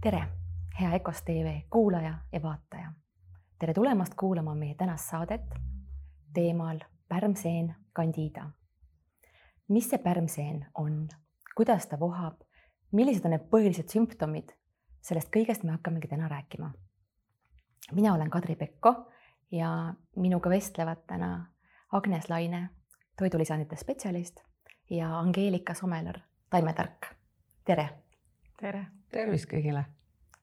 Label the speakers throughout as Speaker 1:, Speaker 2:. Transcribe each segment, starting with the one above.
Speaker 1: tere, hea EKOS tv kuulaja ja vaataja. tere tulemast kuulama meie tänast saadet teemal pärmseen Candida. mis see pärmseen on, kuidas ta vohab, millised on need põhilised sümptomid? sellest kõigest me hakkamegi täna rääkima. mina olen Kadri Pekko ja minuga vestlevad täna Agnes Laine, toidulisandite spetsialist ja Angeelika Somelar, taimetark. tere.
Speaker 2: Tere tervist kõigile.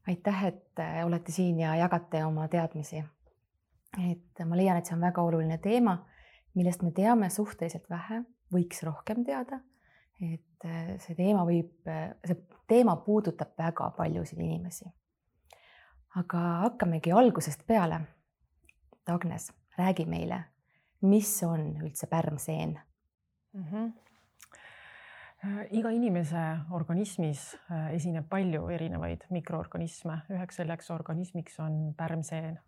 Speaker 1: aitäh, et äh, olete siin ja jagate oma teadmisi. et ma leian, et see on väga oluline teema, millest me teame suhteliselt vähe, võiks rohkem teada. et äh, see teema võib, äh, see teema puudutab väga paljusid inimesi. aga hakkamegi algusest peale. Agnes, räägi meile, mis on üldse pärmseen mm? -hmm
Speaker 2: iga inimese organismis äh, esineb palju erinevaid mikroorganisme, üheks selleks organismiks on pärmseen.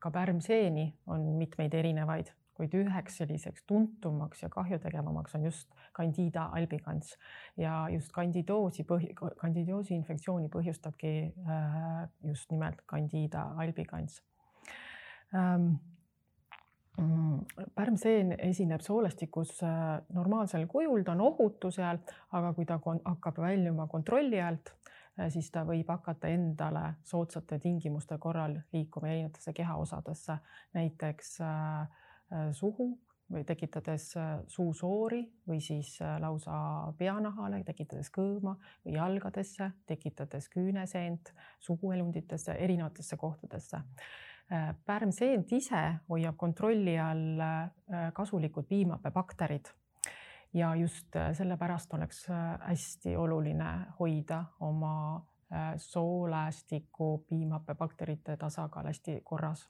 Speaker 2: ka pärmseeni on mitmeid erinevaid, kuid üheks selliseks tuntumaks ja kahjutegevamaks on just Candida albicans. Ja just kandidoosi põhi, kandidoosi infektsiooni põhjustabki äh, just nimelt Candida albicans. Ähm, pärmseen esineb soolestikus äh, normaalsel kujul, ta on ohutu seal, aga kui ta hakkab väljuma kontrolli alt, äh, siis ta võib hakata endale soodsate tingimuste korral liikuma erinevatesse kehaosadesse, näiteks äh, suhu või tekitades suusoori või siis lausa peanahale, tekitades kõõma või jalgadesse, tekitades küüneseent, suguelunditesse, erinevatesse kohtadesse Äh, pärmseent ise hoiab kontrolli all äh, kasulikud piimhappebakterid ja just äh, sellepärast oleks hästi oluline hoida oma sooläästiku piimhappebakterite tasakaal hästi korras.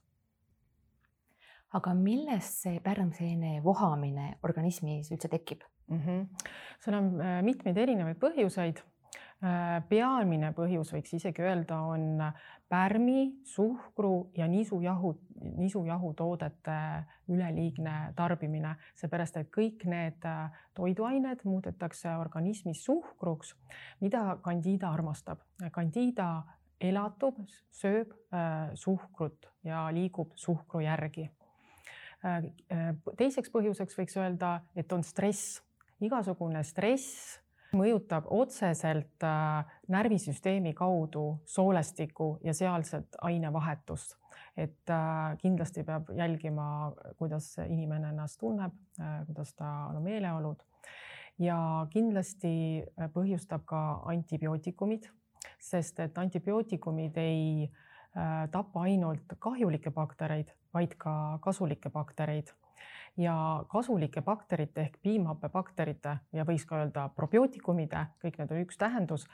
Speaker 1: aga millest see pärmseene vohamine organismis üldse tekib mm?
Speaker 2: -hmm. seal on mitmeid erinevaid põhjuseid peamine põhjus, võiks isegi öelda, on pärmi, suhkru ja nisujahu, nisujahutoodete üleliigne tarbimine, seepärast et kõik need äh, toiduained muudetakse organismis suhkruks, mida Candida armastab. Candida elatub, sööb äh, suhkrut ja liigub suhkru järgi. Äh, teiseks põhjuseks võiks öelda, et on stress, igasugune stress mõjutab otseselt äh, närvisüsteemi kaudu soolestikku ja sealset ainevahetust. et äh, kindlasti peab jälgima, kuidas inimene ennast tunneb, äh, kuidas ta on meeleolud ja kindlasti põhjustab ka antibiootikumid, sest et antibiootikumid ei tapa ainult kahjulikke baktereid, vaid ka kasulikke baktereid ja kasulike bakterite ehk piimhappebakterite ja võiks ka öelda probiootikumide, kõik need on üks tähendus.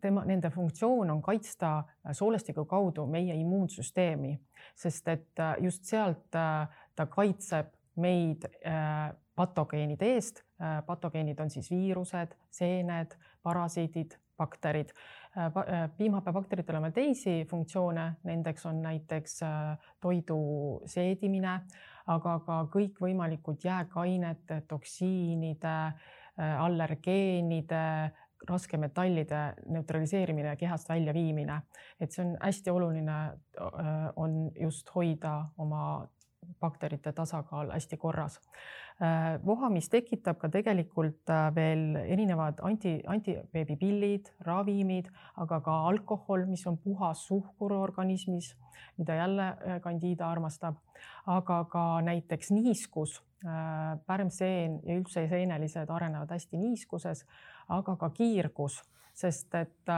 Speaker 2: tema, nende funktsioon on kaitsta soolestiku kaudu meie immuunsüsteemi, sest et just sealt äh, ta kaitseb meid äh, patogeenide eest. Äh, patogeenid on siis viirused, seened, parasiidid, bakterid. piimhappebakteritel on veel teisi funktsioone, nendeks on näiteks toidu seedimine aga ka kõikvõimalikud jääkainete, toksiinide, äh, allergeenide, raskemetallide neutraliseerimine ja kehast väljaviimine. et see on hästi oluline, äh, on just hoida oma bakterite tasakaal hästi korras. Äh, vohamist tekitab ka tegelikult äh, veel erinevad anti, antibeebipillid, ravimid, aga ka alkohol, mis on puhas suhkur organismis, mida jälle Candida armastab, aga ka näiteks niiskus, äh, pärmseen ja üldse seenelised arenevad hästi niiskuses, aga ka kiirgus, sest et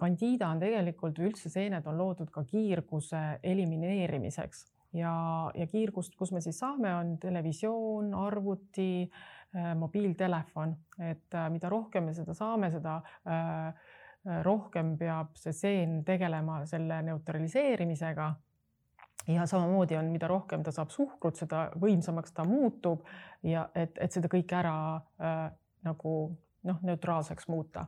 Speaker 2: Candida on tegelikult, üldse seened on loodud ka kiirguse elimineerimiseks ja, ja kiirgust, kus me siis saame, on televisioon, arvuti, äh, mobiiltelefon, et äh, mida rohkem me seda saame, seda äh, rohkem peab see seen tegelema selle neutraliseerimisega. Ja samamoodi on, mida rohkem ta saab suhkrut, seda võimsamaks ta muutub. Ja et, et seda kõike ära äh, nagu noh, neutraalseks muuta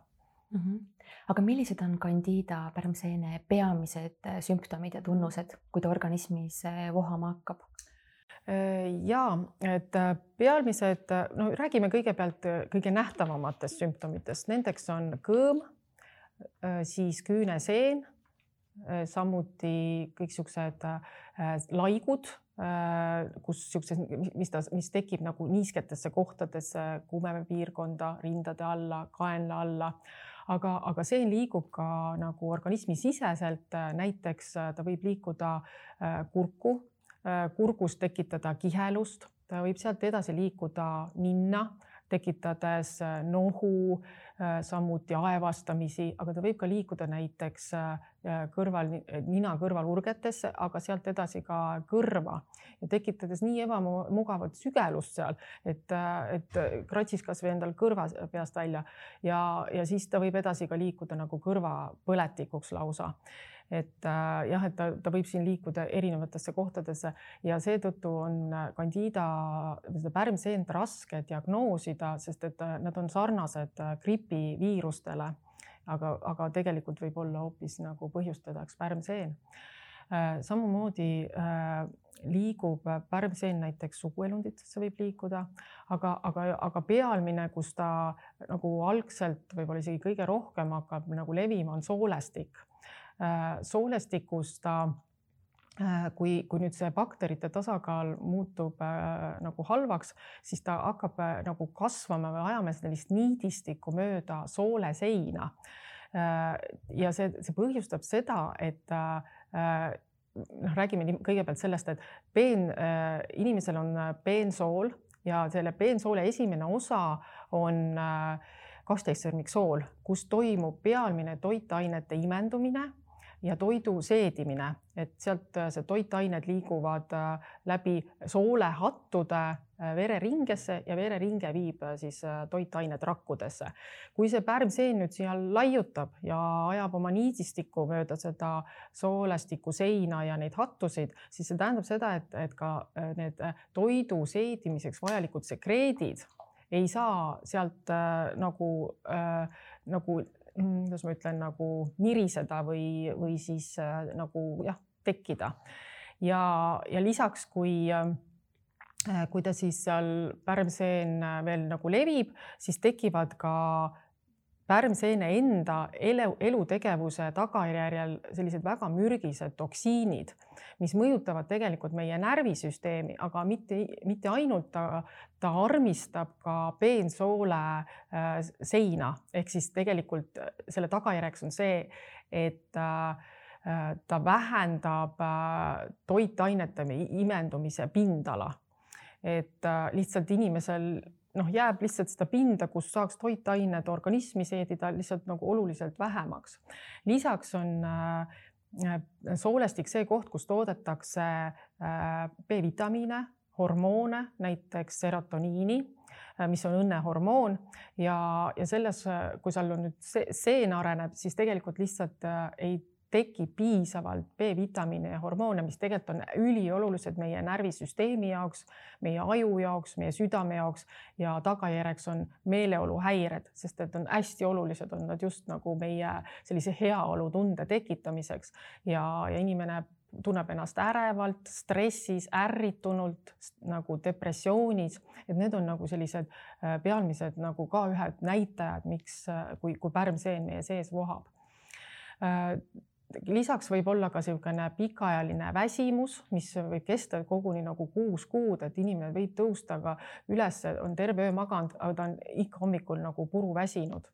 Speaker 1: mm. -hmm. aga millised on Candida pärmseene peamised äh, sümptomid ja tunnused, kui ta organismis äh, vohama hakkab?
Speaker 2: Äh, ja et pealmised, no räägime kõigepealt kõige nähtavamatest sümptomitest, nendeks on kõõm, siis küüneseen, samuti kõik siuksed laigud kus siuksed, mis ta, mis tekib nagu niisketesse kohtadesse, kuumepiirkonda, rindade alla, kaenla alla aga, aga see liigub ka nagu organismi siseselt, näiteks ta võib liikuda kurku, kurgus tekitada kihelust, ta võib sealt edasi liikuda ninna tekitades äh, nohu, äh, samuti aevastamisi, aga ta võib ka liikuda näiteks äh, kõrval, nina kõrvalurgetesse, aga sealt edasi ka kõrva. Ja tekitades nii ebamugavat sügelust seal, et, et kratsis kasvõi endal kõrva peast välja. Ja, ja siis ta võib edasi ka liikuda nagu kõrvapõletikuks lausa et äh, jah, et ta, ta võib siin liikuda erinevatesse kohtadesse ja seetõttu on äh, Candida, seda pärmseent raske diagnoosida, sest et äh, nad on sarnased gripiviirustele, aga, aga tegelikult võib olla hoopis nagu põhjustajaks pärmseen. Samamoodi liigub pärmseen näiteks suguelunditesse võib liikuda, aga, aga, aga pealmine, kus ta nagu algselt võib-olla isegi kõige rohkem hakkab nagu levima, on soolestik soolestikus ta äh, kui, kui nüüd see bakterite tasakaal muutub äh, nagu halvaks, siis ta hakkab äh, nagu kasvama või ajama sellist niidistikku mööda sooleseina äh,. ja see, see põhjustab seda, et äh, noh, räägime kõigepealt sellest, et peen äh,, inimesel on peensool ja selle peensoole esimene osa on äh, kaksteistsõrmiksool, kus toimub pealmine toitainete imendumine ja toidu seedimine, et sealt äh, see toitained liiguvad äh, läbi soolehattude äh, vereringesse ja vereringe viib siis toitained rakkudesse. kui see pärmseen nüüd seal laiutab ja ajab oma niidistikku mööda seda soolestiku seina ja neid hattusid, siis see tähendab seda, et, et ka need toidu seedimiseks vajalikud sekreedid ei saa sealt äh, nagu äh,, nagu kuidas ma ütlen, nagu niriseda või, või siis äh, nagu jah, tekkida. ja, ja lisaks, kui äh, kui ta siis seal pärmseen veel nagu levib, siis tekivad ka pärmseene enda elu, elutegevuse tagajärjel sellised väga mürgised toksiinid, mis mõjutavad tegelikult meie närvisüsteemi, aga mitte, mitte ainult ta, ta armistab ka peensoole äh, seina ehk siis tegelikult selle tagajärjeks on see, et äh, ta vähendab äh, toitainete imendumise pindala. et äh, lihtsalt inimesel noh, jääb lihtsalt seda pinda, kus saaks toitained organismi seedida lihtsalt nagu oluliselt vähemaks. lisaks on äh, soolestik see koht, kus toodetakse äh, B-vitamiine, hormoone, näiteks serotoniini äh, mis on õnnehormoon ja, ja selles, kui seal on nüüd see seen areneb, siis tegelikult lihtsalt ei tekib piisavalt B-vitamiine ja hormoone, mis tegelikult on üliolulised meie närvisüsteemi jaoks, meie aju jaoks, meie südame jaoks ja tagajärjeks on meeleoluhäired, sest et on hästi olulised, on nad just nagu meie sellise heaolutunde tekitamiseks. Ja, ja inimene tunneb ennast ärevalt, stressis, ärritunult nagu depressioonis, et need on nagu sellised äh, pealmised nagu ka ühed näitajad, miks, äh, kui, kui pärmseen meie sees vohab. Äh, lisaks võib olla ka niisugune pikaajaline väsimus, mis võib kesta koguni nagu kuus kuud, et inimene võib tõusta ka üles, on terve öö maganud, aga ta on ikka hommikul nagu puruväsinud.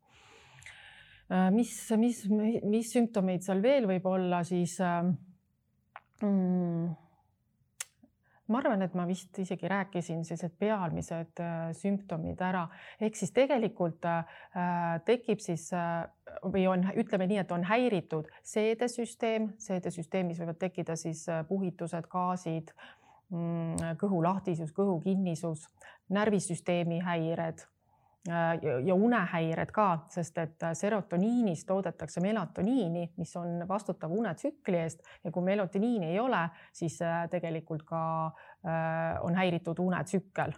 Speaker 2: Äh, mis, mis, mis sümptomeid seal veel võib olla, siis äh, mm, ma arvan, et ma vist isegi rääkisin sellised pealmised äh, sümptomid ära, ehk siis tegelikult äh, tekib siis äh, või on, ütleme nii, et on häiritud seedesüsteem, seedesüsteemis võivad tekkida siis puhitused, gaasid mm,, kõhulahtisus, kõhukinnisus, närvisüsteemi häired ja unehäired ka, sest et äh, serotoniinist toodetakse melatoniini, mis on vastutav unetsükli eest ja kui melatoniini ei ole, siis äh, tegelikult ka on häiritud unetsükkel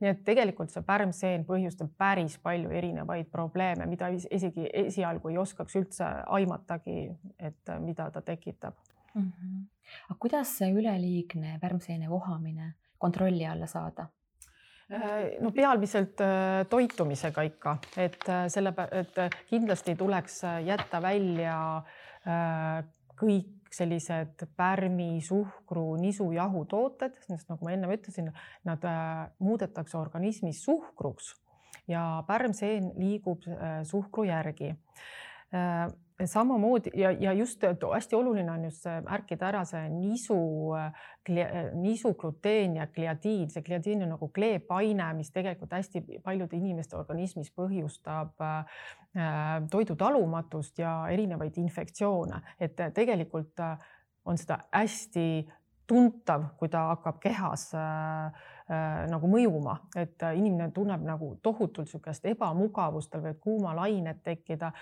Speaker 2: nii et tegelikult see pärmseen põhjustab päris palju erinevaid probleeme, mida isegi esialgu ei oskaks üldse aimatagi, et mida ta tekitab mm.
Speaker 1: -hmm. aga kuidas see üleliigne pärmseene vohamine kontrolli alla saada?
Speaker 2: No peamiselt toitumisega ikka, et selle, et kindlasti tuleks jätta välja kõik sellised pärmi, suhkru, nisujahu tooted, sest nagu ma ennem ütlesin, nad muudetakse organismis suhkruks ja pärmseen liigub suhkru järgi samamoodi ja, ja just hästi oluline on just märkida ära see nisu, nisugluteen ja gliadiin, see gliadiin on nagu kleepaine, mis tegelikult hästi paljude inimeste organismis põhjustab äh, toidutalumatust ja erinevaid infektsioone, et tegelikult on seda hästi tuntav, kui ta hakkab kehas äh, äh, nagu mõjuma, et inimene tunneb nagu tohutult niisugust ebamugavust, tal võivad kuumalained tekkida.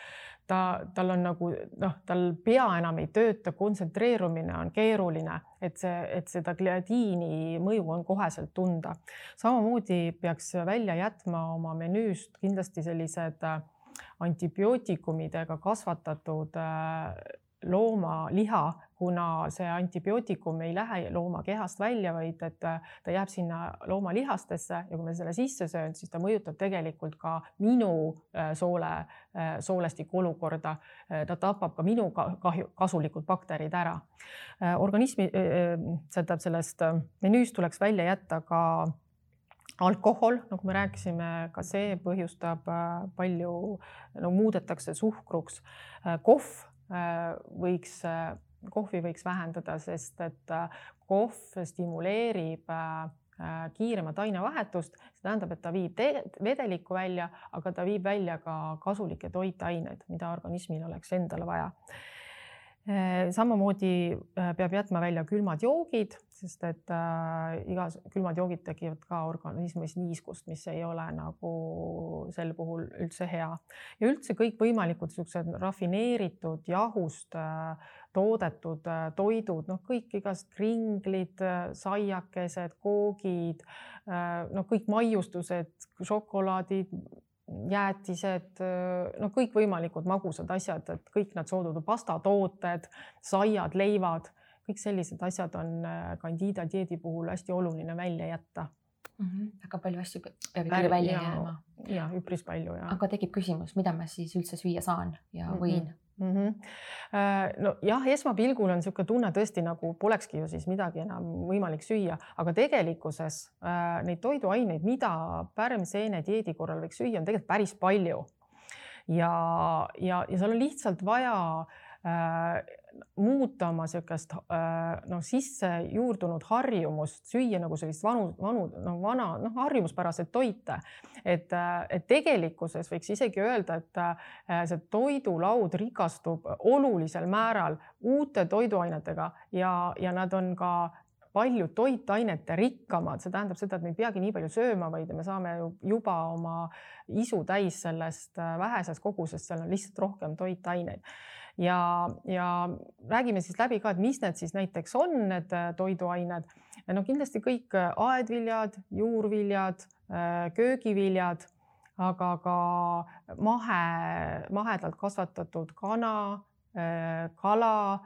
Speaker 2: ta, tal on nagu noh, tal pea enam ei tööta, kontsentreerumine on keeruline, et see, et seda gliadiini mõju on koheselt tunda. samamoodi peaks välja jätma oma menüüst kindlasti sellised äh, antibiootikumidega kasvatatud äh, loomaliha, kuna see antibiootikum ei lähe looma kehast välja, vaid et ta jääb sinna loomalihastesse ja kui ma selle sisse söön, siis ta mõjutab tegelikult ka minu äh, soole, äh, soolestiku olukorda. Äh, ta tapab ka minu kahju, kasulikud bakterid ära. organismi, tähendab sellest menüüst tuleks välja jätta ka alkohol, nagu me rääkisime, ka see põhjustab palju, no muudetakse suhkruks. kohv Äh, võiks, äh, kohvi võiks vähendada, sest et äh, kohv stimuleerib kiiremat ainevahetust, see tähendab, et ta viib vedelikku välja, aga ta viib välja ka kasulikke toitained, mida organismil oleks endale vaja. Äh, samamoodi äh, peab jätma välja külmad joogid, sest et äh, igas külmad joogid tekivad ka organismis niiskust, mis ei ole nagu sel puhul üldse hea. ja üldse kõikvõimalikud niisugused rafineeritud jahust äh, toodetud äh, toidud, noh, kõik igast kringlid, saiakesed, koogid, noh, kõik maiustused, šokolaadid jäätised, no kõikvõimalikud magusad asjad, et kõik need soodutud pastatooted, saiad, leivad, kõik sellised asjad on Candida dieedi puhul hästi oluline välja jätta
Speaker 1: mm. -hmm. väga palju asju peab ikkagi välja ja, jääma.
Speaker 2: ja üpris palju ja.
Speaker 1: aga tekib küsimus, mida ma siis üldse süüa saan ja võin mm? -hmm
Speaker 2: mm. -hmm. nojah, esmapilgul on niisugune tunne tõesti nagu polekski ju siis midagi enam võimalik süüa, aga tegelikkuses äh, neid toiduaineid, mida pärmseene dieedi korral võiks süüa, on tegelikult päris palju. ja, ja, ja seal on lihtsalt vaja äh, muuta oma niisugust äh, noh, sisse juurdunud harjumust süüa nagu sellist vanu, vanu, no vana, noh, harjumuspäraseid toite. et, äh, et tegelikkuses võiks isegi öelda, et äh, see toidulaud rikastub olulisel määral uute toiduainetega ja, ja nad on ka palju toitainete rikkamad, see tähendab seda, et me ei peagi nii palju sööma, vaid me saame juba oma isu täis sellest vähesest kogusest, seal on lihtsalt rohkem toitaineid ja, ja räägime siis läbi ka, et mis need siis näiteks on, need äh, toiduained. no kindlasti kõik äh, aedviljad, juurviljad, äh, köögiviljad, aga ka mahe, mahedalt kasvatatud kana, kala,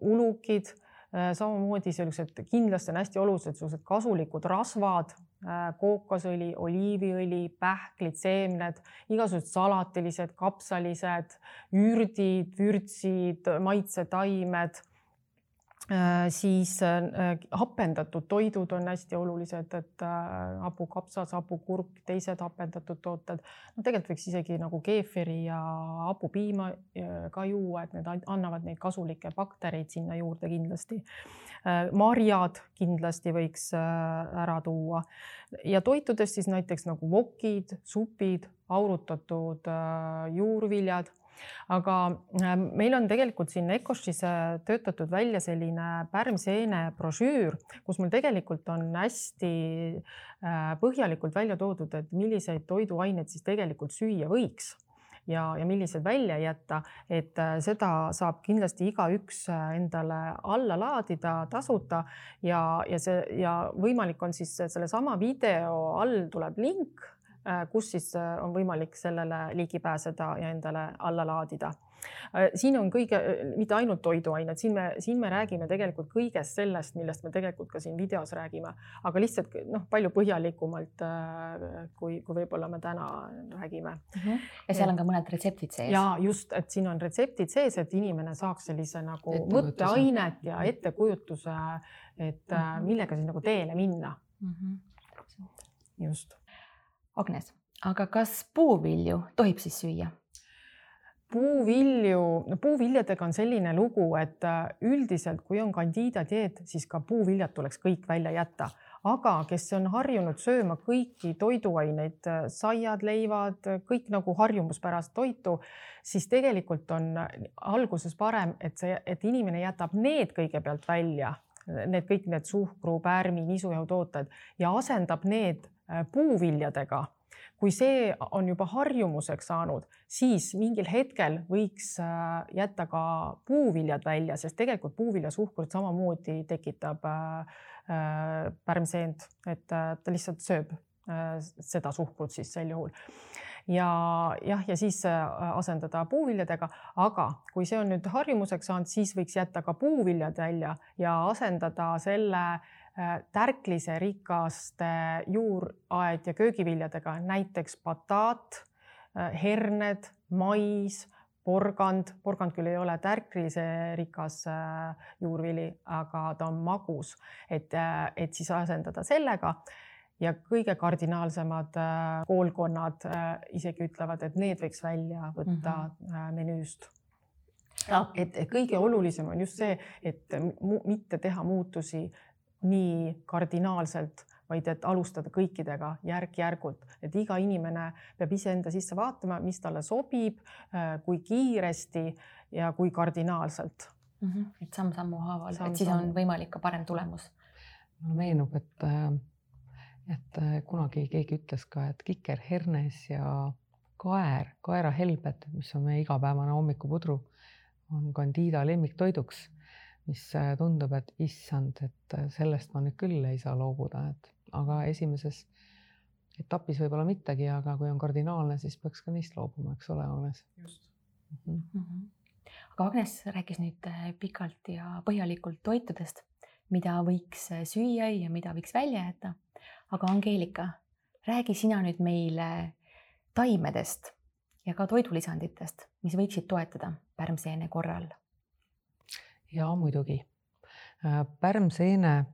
Speaker 2: ulukid samamoodi sellised kindlasti on hästi olulised sellised kasulikud rasvad, kookosõli, oliiviõli, pähklid, seemned, igasugused salatilised, kapsalised, ürdid, vürtsid, maitsetaimed. Äh, siis äh, hapendatud toidud on hästi olulised, et äh, hapukapsas, hapukurk, teised hapendatud tooted. no tegelikult võiks isegi nagu keefiri ja hapupiima ka juua, et need annavad neid kasulikke baktereid sinna juurde kindlasti. marjad kindlasti võiks ära tuua ja toitudest siis näiteks nagu vokid, supid, aurutatud juurviljad aga ähm, meil on tegelikult siin Ecoshis äh, töötatud välja selline pärmseene brošüür, kus mul tegelikult on hästi äh, põhjalikult välja toodud, et milliseid toiduaineid siis tegelikult süüa võiks ja, ja millised välja jätta, et äh, seda saab kindlasti igaüks endale alla laadida tasuta ja, ja see ja võimalik on siis sellesama video all tuleb link Äh, kus siis äh, on võimalik sellele ligi pääseda ja endale alla laadida Äh, siin on kõige, mitte ainult toiduained, siin me, siin me räägime tegelikult kõigest sellest, millest me tegelikult ka siin videos räägime, aga lihtsalt noh, palju põhjalikumalt äh, kui, kui võib-olla me täna räägime mm.
Speaker 1: -hmm. ja seal on ka mõned retseptid sees.
Speaker 2: ja just, et siin on retseptid sees, et inimene saaks sellise nagu mõtteainet ja ettekujutuse, et mm -hmm. millega siis nagu teele minna mm. -hmm. just.
Speaker 1: Agnes, aga kas puuvilju tohib siis süüa?
Speaker 2: puuvilju, no puuviljadega on selline lugu, et äh, üldiselt, kui on Candida dieet, siis ka puuviljad tuleks kõik välja jätta, aga kes on harjunud sööma kõiki toiduaineid, äh, saiad, leivad, kõik nagu harjumuspärast toitu, siis tegelikult on alguses parem, et see, et inimene jätab need kõigepealt välja, need kõik need suhkru, pärmi, nisujahutooted ja asendab need äh, puuviljadega. Kui see on juba harjumuseks saanud, siis mingil hetkel võiks äh, jätta ka puuviljad välja, sest tegelikult puuviljasuhkrut samamoodi tekitab äh, äh, pärmseent, et ta lihtsalt sööb seda suhkrut siis sel juhul. Ja jah, ja siis asendada puuviljadega, aga kui see on nüüd harjumuseks saanud, siis võiks jätta ka puuviljad välja ja asendada selle äh, Äh, tärkliserikaste juuraed ja köögiviljadega, näiteks bataat, äh, herned, mais, porgand, porgand küll ei ole tärkliserikas äh, juurvili, aga ta on magus, et, et siis asendada sellega. Ja kõige kardinaalsemad koolkonnad isegi ütlevad, et need võiks välja võtta mm -hmm. menüüst. Et kõige olulisem on just see, et mitte teha muutusi nii kardinaalselt, vaid et alustada kõikidega järk-järgult, et iga inimene peab iseenda sisse vaatama, mis talle sobib, äh, kui kiiresti ja kui kardinaalselt
Speaker 1: mm. -hmm. et samm-sammu haaval samm, et siis on võimalik ka parem tulemus.
Speaker 3: mulle meenub, et, äh, et äh, kunagi keegi ütles ka, et kikerhernes ja kaer, kaerahelbed, mis on meie igapäevane hommikupudru, on Candida lemmiktoiduks mis äh, tundub, et issand, et äh, sellest ma nüüd küll ei saa loobuda, et aga esimeses etapis võib-olla mittegi, aga kui on kardinaalne, siis peaks ka neist loobuma, eks ole, Agnes. just
Speaker 1: mm. -hmm. Mm -hmm. aga Agnes rääkis nüüd äh, pikalt ja põhjalikult toitudest, mida võiks süüa ja mida võiks välja jätta. aga Angeelika, räägi sina nüüd meile taimedest ja ka toidulisanditest, mis võiksid toetada pärmseene korral
Speaker 3: ja muidugi äh, pärmseene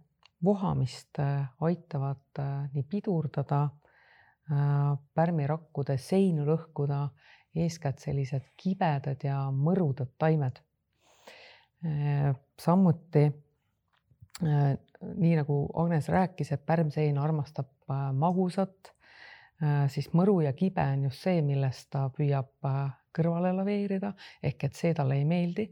Speaker 3: vohamist äh, aitavad äh, nii pidurdada, pärmirakkude seinu lõhkuda, eeskätt sellised kibedad ja mõrudad taimed. samuti nii nagu Agnes rääkis, et pärmsein armastab magusat, siis mõru ja kibe on just see, millest ta püüab kõrvale laveerida ehk et see talle ei meeldi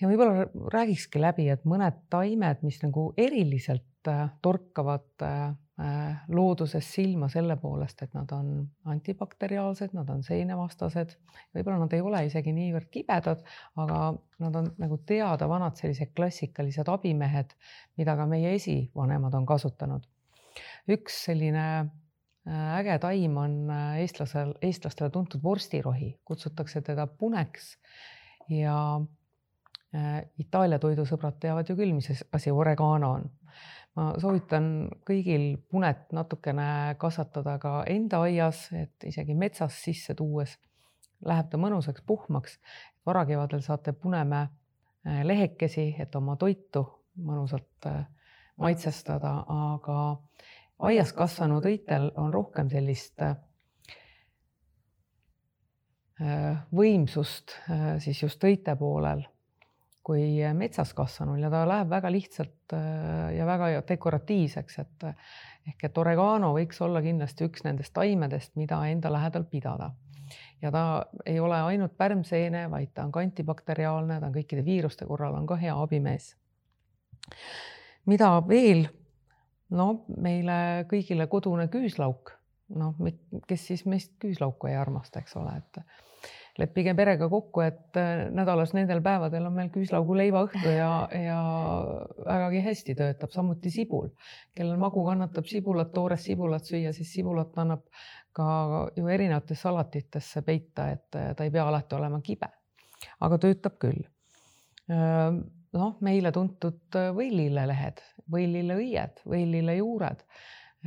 Speaker 3: ja võib-olla räägikski läbi, et mõned taimed, mis nagu eriliselt äh, torkavad äh, äh, looduses silma selle poolest, et nad on antibakteriaalsed, nad on seenevastased, võib-olla nad ei ole isegi niivõrd kibedad, aga nad on nagu teada vanad sellised klassikalised abimehed, mida ka meie esivanemad on kasutanud. üks selline äge taim on eestlasel, eestlastele tuntud vorstirohi, kutsutakse teda puneks. Ja Itaalia toidusõbrad teavad ju küll, mis asi oregano on. ma soovitan kõigil punet natukene kasvatada ka enda aias, et isegi metsas sisse tuues läheb ta mõnusaks puhmaks. varakevadel saate punemäe äh, lehekesi, et oma toitu mõnusalt äh, maitsestada, aga aias kasvanud õitel on rohkem sellist võimsust siis just õite poolel kui metsas kasvanul ja ta läheb väga lihtsalt äh, ja väga dekoratiivseks, et ehk et oregano võiks olla kindlasti üks nendest taimedest, mida enda lähedal pidada. ja ta ei ole ainult pärmseene, vaid ta on ka antibakteriaalne, ta on kõikide viiruste korral on ka hea abimees. mida veel? no meile kõigile kodune küüslauk, noh, kes siis meist küüslauku ei armasta, eks ole, et leppige perega kokku, et äh, nädalas nendel päevadel on meil küüslaugu leivaõhtu ja, ja vägagi hästi töötab, samuti sibul. kellel magu kannatab sibulat, toores sibulat süüa, siis sibulat annab ka ju erinevatesse salatitesse peita, et äh, ta ei pea alati olema kibe. aga töötab küll. noh, meile tuntud võilillelehed, võililleõied, võilillejuured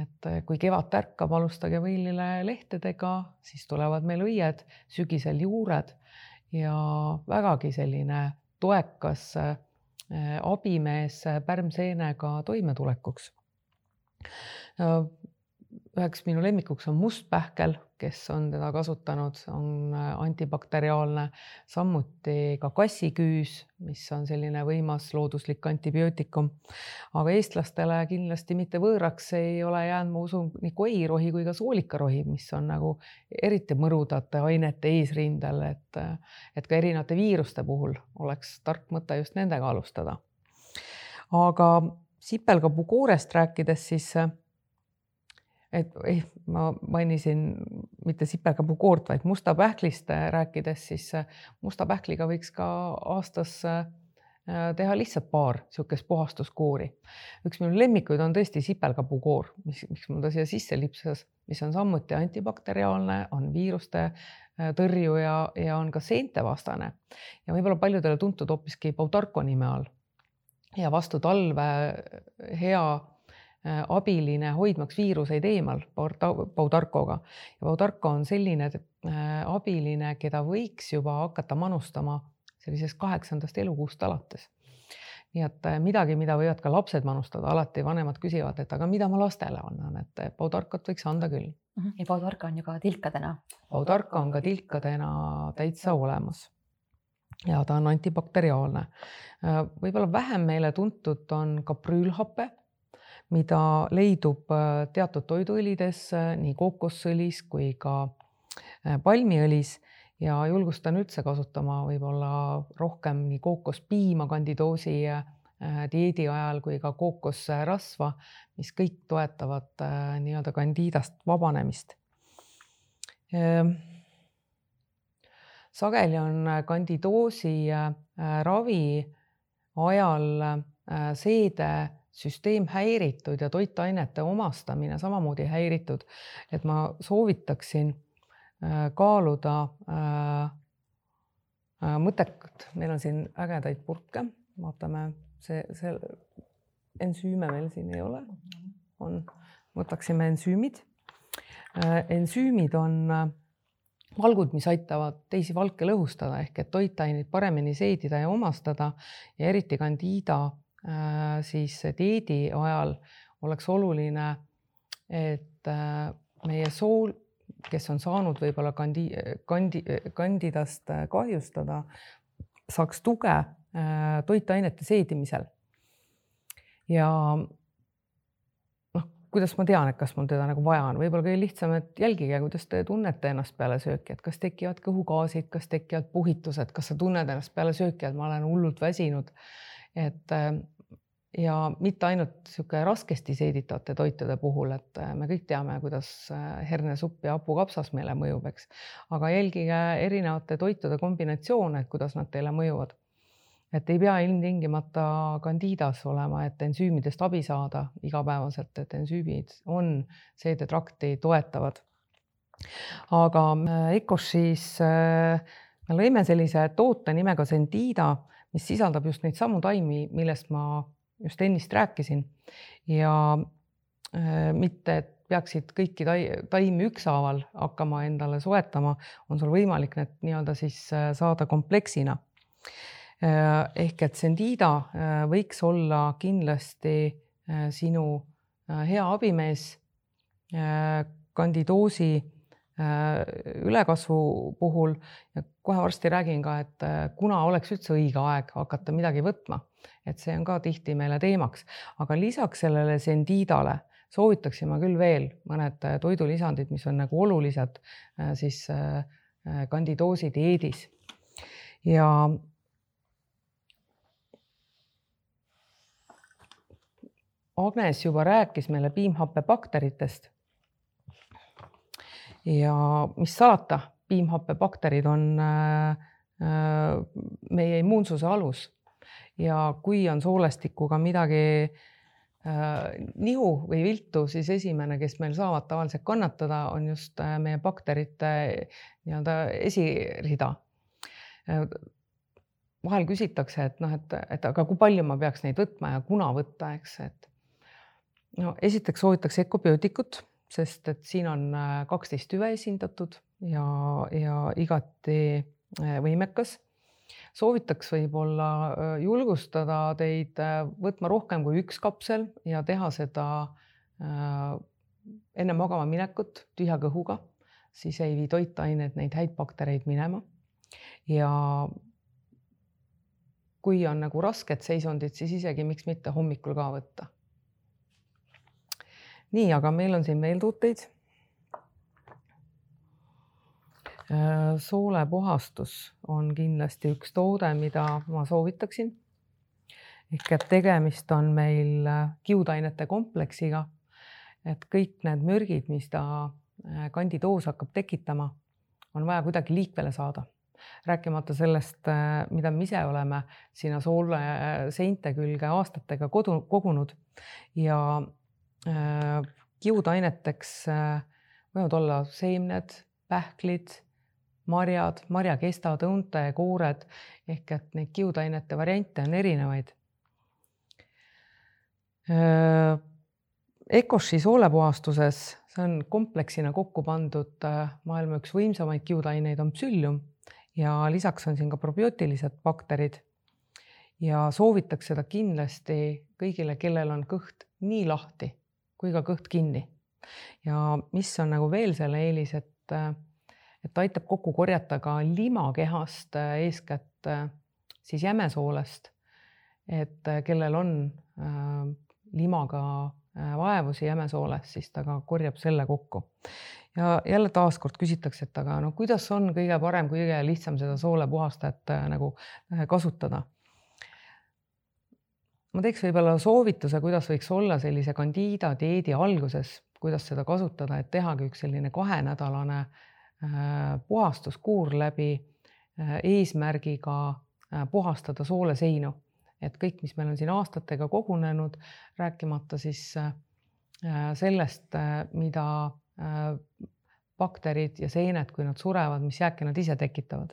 Speaker 3: et eh, kui kevad tärkab, alustage võililelehtedega, siis tulevad meil õied, sügisel juured ja vägagi selline toekas eh, abimees pärmseenega toimetulekuks üheks minu lemmikuks on mustpähkel, kes on teda kasutanud, on äh, antibakteriaalne, samuti ka kassiküüs, mis on selline võimas looduslik antibiootikum. aga eestlastele kindlasti mitte võõraks ei ole jäänud, ma usun, nii koirohi kui ka soolikarohi, mis on nagu eriti mõrudate ainete eesrindel, et, et ka erinevate viiruste puhul oleks tark mõte just nendega alustada. aga sipelgapukoorest rääkides, siis et eh, ma mainisin mitte sipelgapuukoort, vaid musta pähklist rääkides, siis äh, musta pähkliga võiks ka aastas äh, teha lihtsalt paar niisugust puhastuskuuri. üks minu lemmikuid on tõesti sipelgapuukoor, mis, miks mul ta siia sisse lipsas, mis on samuti antibakteriaalne, on viiruste tõrjuja ja on ka seentevastane ja võib-olla paljudele tuntud hoopiski Pautarko nime all. ja vastu talve hea abiline hoidmaks viiruseid eemal Baudarkoga. ja Baudarko on selline äh, abiline, keda võiks juba hakata manustama sellisest kaheksandast elukuust alates. nii et äh, midagi, mida võivad ka lapsed manustada, alati vanemad küsivad, et aga mida ma lastele annan, et Baudarkot võiks anda küll.
Speaker 1: Mhm. ja Baudarko on ju ka tilkadena.
Speaker 3: Baudarko on ka tilkadena täitsa olemas ja ta on antibakteriaalne. võib-olla vähem meile tuntud on kaprüülhape mida leidub äh, teatud toiduõlides, äh, nii kookosõlis kui ka äh, palmiõlis ja julgustan üldse kasutama võib-olla rohkem nii kookospiima kandidoosi dieedi ajal kui ka kookosrasva, mis kõik toetavad nii-öelda kandiidast vabanemist. Ehm, sageli on kandidoosi ravi ajal seede süsteem häiritud ja toitainete omastamine samamoodi häiritud. et ma soovitaksin äh, kaaluda äh, äh, mõttekat, meil on siin ägedaid purke, vaatame, see, see ensüüme meil siin ei ole, on, võtaksime ensüümid. ensüümid on valgud, mis aitavad teisi valke lõhustada ehk et toitaineid paremini seedida ja omastada ja eriti Candida Äh, siis dieedi ajal oleks oluline, et äh, meie sool, kes on saanud võib-olla kandi, kandi, kandidast kahjustada, saaks tuge äh, toitainete seedimisel. ja noh, kuidas ma tean, et kas mul teda nagu vaja on, võib-olla kõige lihtsam, et jälgige, kuidas te tunnete ennast peale sööki, et kas tekivad kõhugaasid, kas tekivad puhitused, kas sa tunned ennast peale sööki, et ma olen hullult väsinud. et ja mitte ainult niisugune raskesti seeditavate toitude puhul, et äh, me kõik teame, kuidas äh, hernesupp ja hapukapsas meile mõjub, eks. aga jälgige erinevate toitude kombinatsioone, et kuidas nad teile mõjuvad. et ei pea ilmtingimata kandiidas olema, et ensüümidest abi saada igapäevaselt, et ensüümid on seedetrakti toetavad. aga äh, Ecoshis me lõime sellise toote nimega Sendida, mis sisaldab just neid samu taimi, millest ma just ennist rääkisin ja äh, mitte, et peaksid kõiki taimi ükshaaval hakkama endale soetama, on sul võimalik need nii-öelda siis äh, saada kompleksina. Äh, ehk et Sendida võiks olla kindlasti sinu hea abimees kandidoosi ülekasvu puhul ja kohe varsti räägin ka, et kuna oleks üldse õige aeg hakata midagi võtma et see on ka tihti meile teemaks, aga lisaks sellele sendiidale soovitaksin ma küll veel mõned äh, toidulisandid, mis on nagu olulised äh, siis äh, kandidoosi dieedis. Ja Agnes juba rääkis meile piimhappebakteritest. ja mis salata, piimhappebakterid on meie immuunsuse alus ja kui on soolestikuga midagi nihu või viltu, siis esimene, kes meil saavad tavaliselt kannatada, on just meie bakterite nii-öelda esirida vahel küsitakse, et noh, et, et aga kui palju ma peaks neid võtma ja kuna võtta, eks, et no esiteks soovitakse ökobiootikut, sest et siin on äh, kaksteist tüve esindatud ja, ja igati äh, võimekas. Soovitaks võib-olla äh, julgustada teid võtma rohkem kui üks kapsel ja teha seda enne magama minekut tühja kõhuga, siis ei vii toitained neid häid baktereid minema. ja kui on nagu rasked seisundid, siis isegi miks mitte hommikul ka võtta. nii, aga meil on siin veel tooteid. Äh, soolepuhastus on kindlasti üks toode, mida ma soovitaksin. ehk et tegemist on meil äh, kiudainete kompleksiga. et kõik need mürgid, mis ta äh, kandidoos hakkab tekitama, on vaja kuidagi liikvele saada rääkimata sellest, äh, mida me ise oleme sinna soole äh, seinte külge aastatega kodu, kogunud ja äh, kiudaineteks äh, võivad olla seemned, pähklid, marjad, marjakestad, õunte, koored ehk et neid kiudainete variante on erinevaid. Ecoshi soolepuhastuses, see on kompleksina kokku pandud maailma üks võimsamaid kiudaineid on psüllium ja lisaks on siin ka probiootilised bakterid. ja soovitaks seda kindlasti kõigile, kellel on kõht nii lahti kui ka kõht kinni. ja mis on nagu veel selle eelis, et, et aitab kokku korjata ka limakehast eeskätt siis jämesoolest. et kellel on äh, limaga äh, vaevusi jämesooles, siis ta ka korjab selle kokku ja jälle taaskord küsitakse, et aga no kuidas on kõige parem, kõige lihtsam seda soolepuhastajat äh, nagu äh, kasutada. ma teeks võib-olla soovituse, kuidas võiks olla sellise Candida dieedi alguses, kuidas seda kasutada, et tehagi üks selline kahenädalane äh, puhastuskuur läbi eesmärgiga puhastada sooleseinu, et kõik, mis meil on siin aastatega kogunenud, rääkimata siis sellest, mida Äh, bakterid ja seened, kui nad surevad, mis jääke nad ise tekitavad.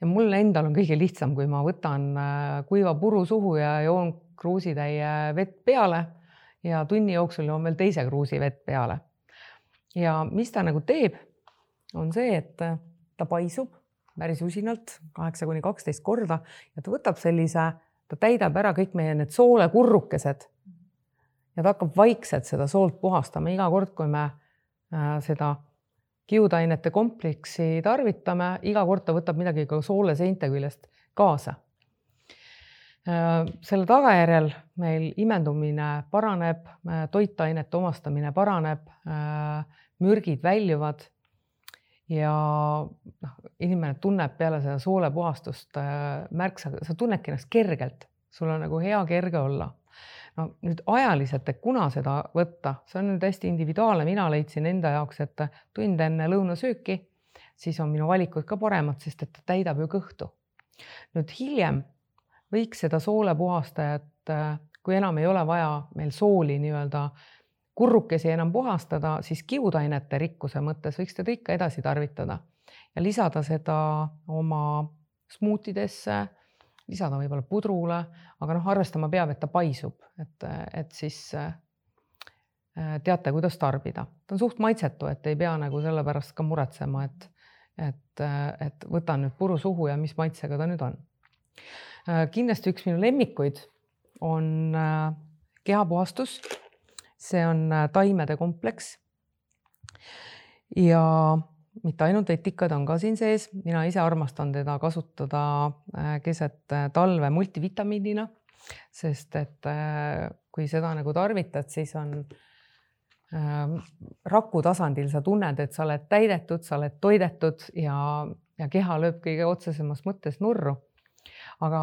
Speaker 3: ja mul endal on kõige lihtsam, kui ma võtan äh, kuiva puru suhu ja joon kruusitäie vett peale ja tunni jooksul joon veel teise kruusi vett peale. Ja mis ta nagu teeb, on see, et äh, ta paisub päris usinalt kaheksa kuni kaksteist korda ja ta võtab sellise, ta täidab ära kõik meie need soolekurrukesed ja ta hakkab vaikselt seda soolt puhastama iga kord, kui me äh, seda kiudainete kompleksi tarvitame, iga kord ta võtab midagi ka soole seinte küljest kaasa. Äh, selle tagajärjel meil imendumine paraneb, toitainete omastamine paraneb, mürgid väljuvad ja noh, inimene tunneb peale seda soolepuhastust märksa, sa tunnedki ennast kergelt, sul on nagu hea kerge olla. No nüüd ajaliselt, et kuna seda võtta, see on nüüd hästi individuaalne, mina leidsin enda jaoks, et tund enne lõunasööki, siis on minu valikud ka paremad, sest et ta täidab ju kõhtu. nüüd hiljem võiks seda soolepuhastajat, kui enam ei ole vaja meil sooli nii-öelda kurrukesi enam puhastada, siis kiudainete rikkuse mõttes võiks teda ikka edasi tarvitada ja lisada seda oma smuutidesse lisada võib-olla pudrule, aga noh, arvestama peab, et ta paisub, et, et siis äh, teate, kuidas tarbida. ta on suht maitsetu, et ei pea nagu selle pärast ka muretsema, et, et, et võtan nüüd puru suhu ja mis maitsega ta nüüd on. Äh, kindlasti üks minu lemmikuid on äh, kehapuhastus. See on taimede kompleks. ja mitte ainult etikad on ka siin sees, mina ise armastan teda kasutada äh, keset äh, talve multivitamiinina, sest et äh, kui seda nagu tarvitad, siis on ähm, raku tasandil sa tunned, et sa oled täidetud, sa oled toidetud ja, ja keha lööb kõige otsesemas mõttes nurru. aga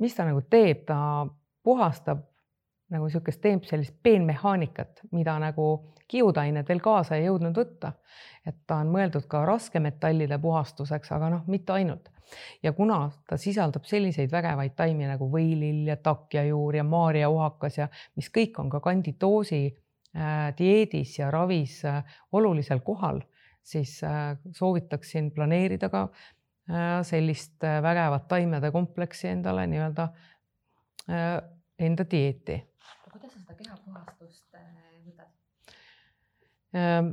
Speaker 3: mis ta nagu teeb, ta puhastab nagu niisugust, teeb sellist peenmehaanikat, mida nagu kiudained veel kaasa ei jõudnud võtta. et ta on mõeldud ka raskemetallide puhastuseks, aga noh, mitte ainult. ja kuna ta sisaldab selliseid vägevaid taimi nagu võilill ja takjajuur ja maarjauhakas ja mis kõik on ka kandidoosi äh, dieedis ja ravis äh, olulisel kohal, siis äh, soovitaksin planeerida ka äh, sellist äh, vägevat taimede kompleksi endale nii-öelda äh, enda dieeti
Speaker 1: kuidas sa seda kehapuhastust äh, võtad?
Speaker 3: Ehm,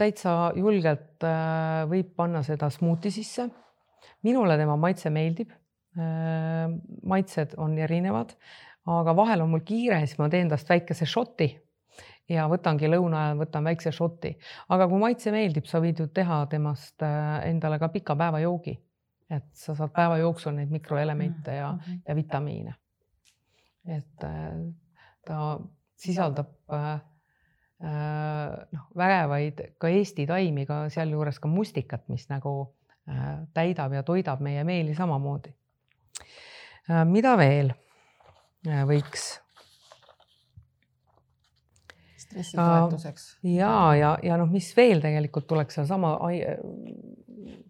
Speaker 3: täitsa julgelt äh, võib panna seda smuuti sisse. minule tema maitse meeldib. Ehm, maitsed on erinevad, aga vahel on mul kiire, siis ma teen tast väikese šoti ja võtangi lõuna ajal, võtan väikse šoti, aga kui maitse meeldib, sa võid ju teha temast äh, endale ka pika päevajoogi. et sa saad päeva jooksul neid mikroelemente ja mm, -hmm. ja vitamiine. et ta sisaldab äh, äh, noh, vägevaid ka Eesti taimi, ka sealjuures ka mustikat, mis nagu äh, täidab ja toidab meie meeli samamoodi. mida veel võiks?
Speaker 2: stressi toetuseks.
Speaker 3: ja, ja, ja noh, mis veel tegelikult tuleks sealsama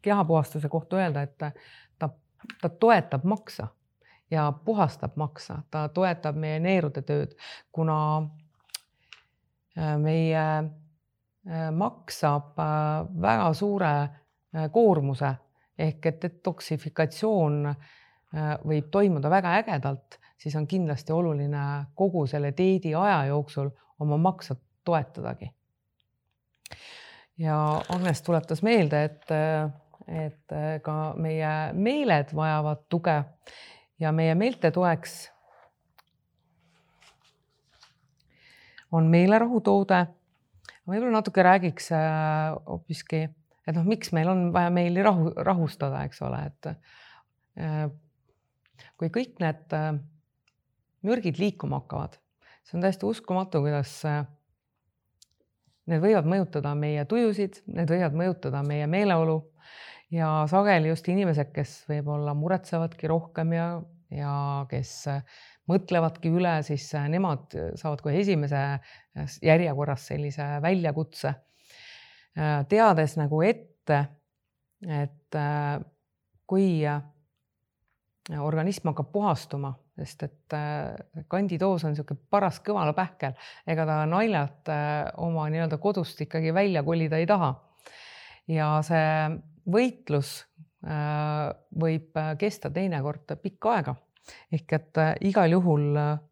Speaker 3: kehapuhastuse kohta öelda, et ta, ta toetab maksa ja puhastab maksa, ta toetab meie neerude tööd, kuna äh, meie äh, maks saab äh, väga suure koormuse. Ehk et detoksifikatsioon võib toimuda väga ägedalt, siis on kindlasti oluline kogu selle dieedi aja jooksul oma maksa toetadagi. ja Agnes tuletas meelde, et, et ka meie meeled vajavad tuge ja meie meelte toeks on meelerahu toode. võib-olla natuke räägiks äh, hoopiski, et noh, miks meil on vaja meeli rahu, rahustada, eks ole, et äh, kui kõik need äh, mürgid liikuma hakkavad, see on täiesti uskumatu, kuidas need võivad mõjutada meie tujusid, need võivad mõjutada meie meeleolu ja sageli just inimesed, kes võib-olla muretsevadki rohkem ja, ja kes mõtlevadki üle, siis nemad saavad kohe esimese järjekorras sellise väljakutse. teades nagu ette, et kui organism hakkab puhastuma, sest et kandidoos on niisugune paras kõvalapähkel, ega ta naljalt oma nii-öelda kodust ikkagi välja kolida ei taha. ja see võitlus äh, võib äh, kesta teinekord pikka aega ehk et äh, igal juhul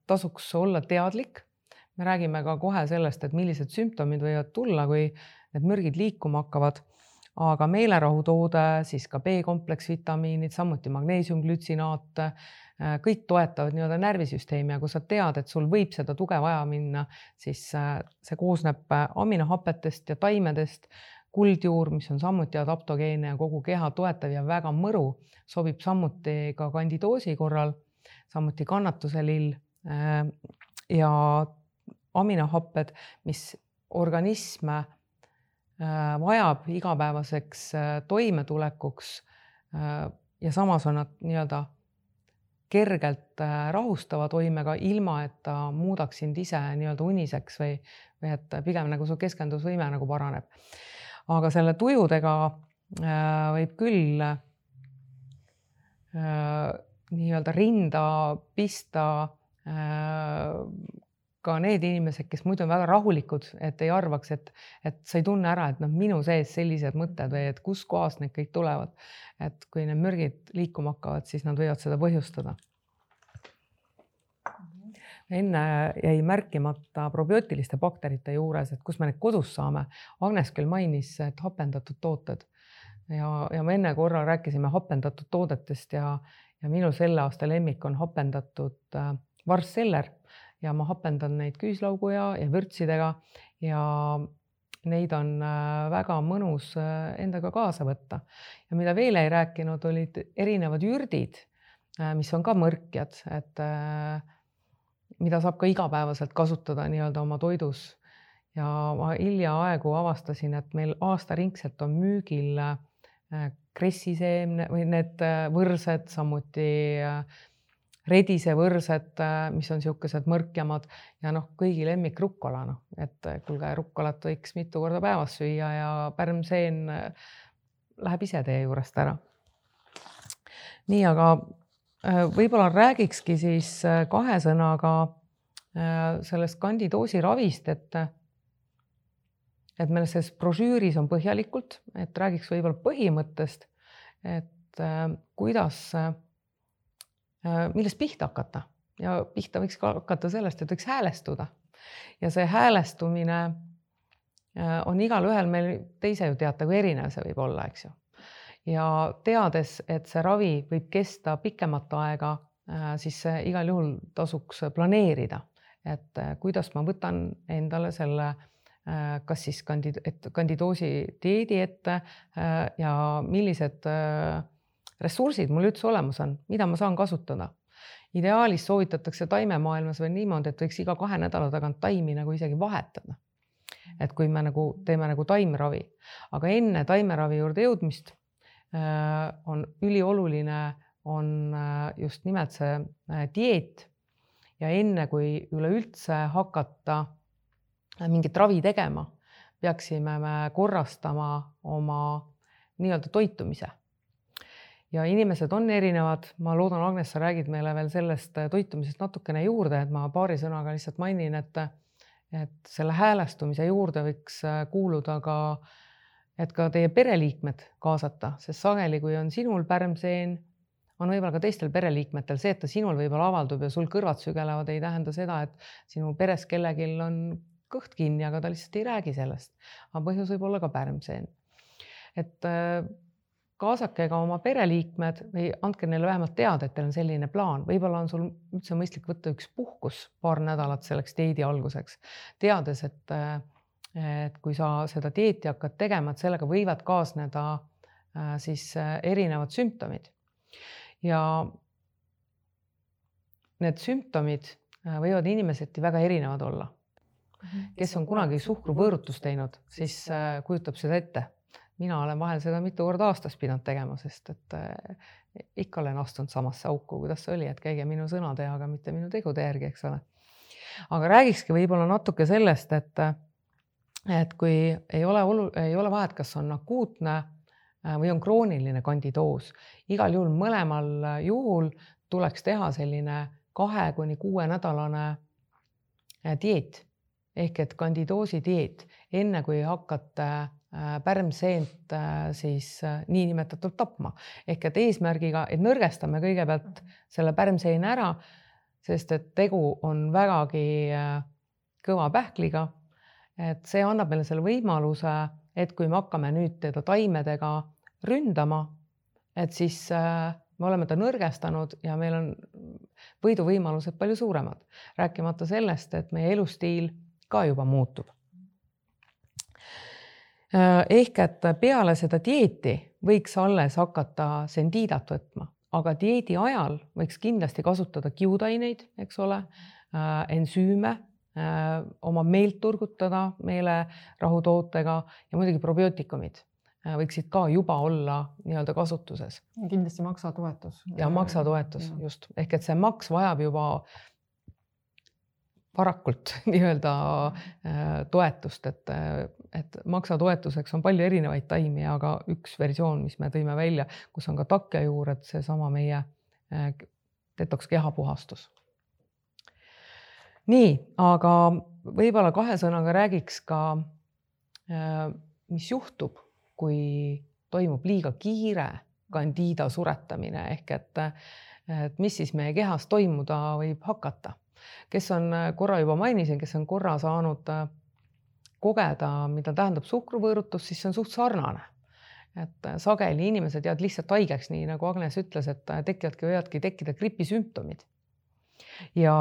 Speaker 3: tasuks olla teadlik. me räägime ka kohe sellest, et millised sümptomid võivad tulla, kui need mürgid liikuma hakkavad. aga meelerahutoode, siis ka B-kompleksvitamiinid, samuti magneesiumglütsinaat, kõik toetavad nii-öelda närvisüsteemi ja kui sa tead, et sul võib seda tuge vaja minna, siis see koosneb aminohapetest ja taimedest kuldjuur, mis on samuti adaptogeenne ja kogu keha toetav ja väga mõru, sobib samuti ka kandidoosi korral, samuti kannatuse lill äh, ja aminohapped, mis organism äh, vajab igapäevaseks äh, toimetulekuks ja samas on nad nii-öelda kergelt rahustava toimega, ilma et ta muudaks sind ise nii-öelda uniseks või, või et pigem nagu su keskendusvõime nagu paraneb aga selle tujudega äh, võib küll äh, nii-öelda rinda pista äh, ka need inimesed, kes muidu on väga rahulikud, et ei arvaks, et, et sa ei tunne ära, et noh, minu sees sellised mõtted või et kuskohast need kõik tulevad. et kui need mürgid liikuma hakkavad, siis nad võivad seda põhjustada enne jäi märkimata probiootiliste bakterite juures, et kus me need kodus saame. Agnes küll mainis, et hapendatud tooted ja, ja me enne korra rääkisime hapendatud toodetest ja, ja minu selle aasta lemmik on hapendatud äh, varsseller ja ma hapendan neid küüslaugu ja, ja vürtsidega ja neid on äh, väga mõnus äh, endaga kaasa võtta. ja mida veel ei rääkinud, olid erinevad jürdid, mis on ka mõrkjad, et äh, mida saab ka igapäevaselt kasutada nii-öelda oma toidus. ja ma hiljaaegu avastasin, et meil aastaringselt on müügil äh, kressiseemne või need äh, võrsed, samuti äh, redisevõrsed, mis on niisugused mõrkjamad ja noh, kõigi lemmik rukkola, noh, et kuulge, rukkolat võiks mitu korda päevas süüa ja pärmseen läheb ise teie juurest ära. nii, aga võib-olla räägikski siis kahe sõnaga sellest kandidoosi ravist, et et meil selles brošüüris on põhjalikult, et räägiks võib-olla põhimõttest, et äh, kuidas äh,, millest pihta hakata ja pihta võiks ka hakata sellest, et võiks häälestuda ja see häälestumine äh, on igalühel meil, te ise ju teate, kui erinev see võib olla, eks ju. Ja teades, et see ravi võib kesta pikemat aega, äh, siis igal juhul tasuks planeerida, et äh, kuidas ma võtan endale selle Äh, kas siis kandid-, et kandidoosi dieedi ette ja millised ressursid mul üldse olemas on, mida ma saan kasutada. ideaalis soovitatakse taimemaailmas veel niimoodi, et võiks iga kahe nädala tagant taimi nagu isegi vahetada. et kui me nagu teeme nagu taimeravi, aga enne taimeravi juurde jõudmist on ülioluline, on just nimelt see dieet ja enne kui üleüldse hakata mingit ravi tegema, peaksime me korrastama oma nii-öelda toitumise. ja inimesed on erinevad, ma loodan, Agnes, sa räägid meile veel sellest toitumisest natukene juurde, et ma paari sõnaga lihtsalt mainin, et et selle häälestumise juurde võiks kuuluda ka, et ka teie pereliikmed kaasata, sest sageli, kui on sinul pärmseen, on võib-olla ka teistel pereliikmetel see, et ta sinul võib-olla avaldub ja sul kõrvad sügelevad, ei tähenda seda, et sinu peres kellelgi on kõht kinni, aga ta lihtsalt ei räägi sellest. aga põhjus võib olla ka pärmseen. et äh, kaasake ka oma pereliikmed või andke neile vähemalt teada, et teil on selline plaan, võib-olla on sul üldse mõistlik võtta üks puhkus paar nädalat selleks dieedi alguseks, teades, et, äh, et kui sa seda dieeti hakkad tegema, et sellega võivad kaasneda äh, siis erinevad sümptomid. ja need sümptomid võivad inimeseti väga erinevad olla Mhm. kes on kunagi suhkruvõõrutust teinud, siis äh, kujutab seda ette. mina olen vahel seda mitu korda aastas pidanud tegema, sest et äh, ikka olen astunud samasse auku, kuidas see oli, et käige minu sõnade, aga mitte minu tegude järgi, eks ole. aga räägikski võib-olla natuke sellest, et, et kui ei ole olu-, ei ole vahet, kas on akuutne äh, või on krooniline kandidoos, igal juhul mõlemal juhul tuleks teha selline kahe kuni kuuenädalane dieet ehk et kandidoosi dieet, enne kui hakata äh, pärmseent äh, siis äh, niinimetatult tapma ehk et eesmärgiga, et nõrgestame kõigepealt selle pärmseene ära, sest et tegu on vägagi kõva pähkliga. Et see annab meile selle võimaluse, et kui me hakkame nüüd teda taimedega ründama, et siis me oleme ta nõrgestanud ja meil on võiduvõimalused palju suuremad, rääkimata sellest, et meie elustiil ka juba muutub. Äh, ehk et peale seda dieeti võiks alles hakata sendiidat võtma, aga dieedi ajal võiks kindlasti kasutada kiudaineid, eks ole, äh, ensüüme, äh, oma meelt turgutada meelerahutootega ja muidugi probiootikumid võiksid ka juba olla nii-öelda kasutuses.
Speaker 2: kindlasti maksatoetus.
Speaker 3: ja maksatoetus ja. just ehk et see maks vajab juba varakult nii-öelda äh, toetust, et, et maksatoetuseks on palju erinevaid taimi, aga üks versioon, mis me tõime välja, kus on ka takjajuur, et seesama meie äh, detoks kehapuhastus. Nii, aga võib-olla kahe sõnaga räägiks ka, äh, mis juhtub, kui toimub liiga kiire kandiida suretamine ehk et, et mis siis meie kehas toimuda võib hakata kes on äh, korra juba mainisin, kes on korra saanud äh, kogeda, mida tähendab suhkruvõõrutus, siis see on suht sarnane. et sageli inimesed jäävad lihtsalt haigeks, nii nagu Agnes ütles, et tekivadki, võivadki tekkida gripisümptomid. ja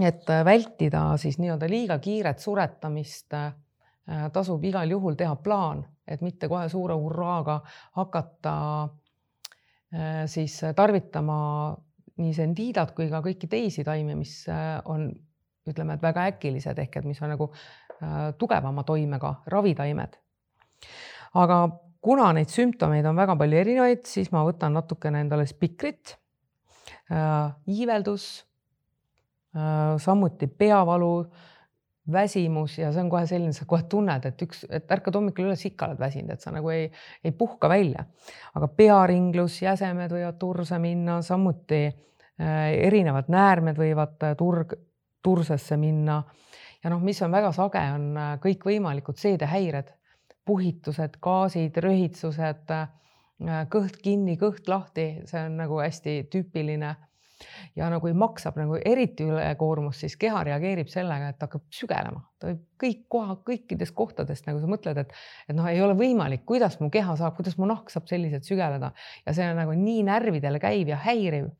Speaker 3: et vältida siis nii-öelda liiga kiiret suretamist, tasub igal juhul teha plaan, et mitte kohe suure hurraaga hakata siis tarvitama nii sendiidat kui ka kõiki teisi taimi, mis äh, on, ütleme, et väga äkilised ehk et mis on nagu äh, tugevama toimega ravitaimed. aga kuna neid sümptomeid on väga palju erinevaid, siis ma võtan natukene endale spikrit iiveldus, samuti peavalu, väsimus ja see on kohe selline, sa kohe tunned, et üks, et ärkad hommikul üles, ikka oled väsinud, et sa nagu ei, ei puhka välja. aga pearinglus, jäsemed võivad turse minna, samuti erinevad näärmed võivad turg, tursesse minna. ja noh, mis on väga sage, on kõikvõimalikud seedehäired, puhitused, gaasid, röhitsused Äh, kõht kinni, kõht lahti, see on nagu hästi tüüpiline. Ja no kui maks saab nagu eriti ülekoormust, siis keha reageerib sellega, et hakkab sügelema, ta võib kõik koha, kõikidest kohtadest nagu sa mõtled, et, et noh, ei ole võimalik, kuidas mu keha saab, kuidas mu nahk saab selliselt sügeleda. Ja see on nagu nii närvidele käiv ja häiriv,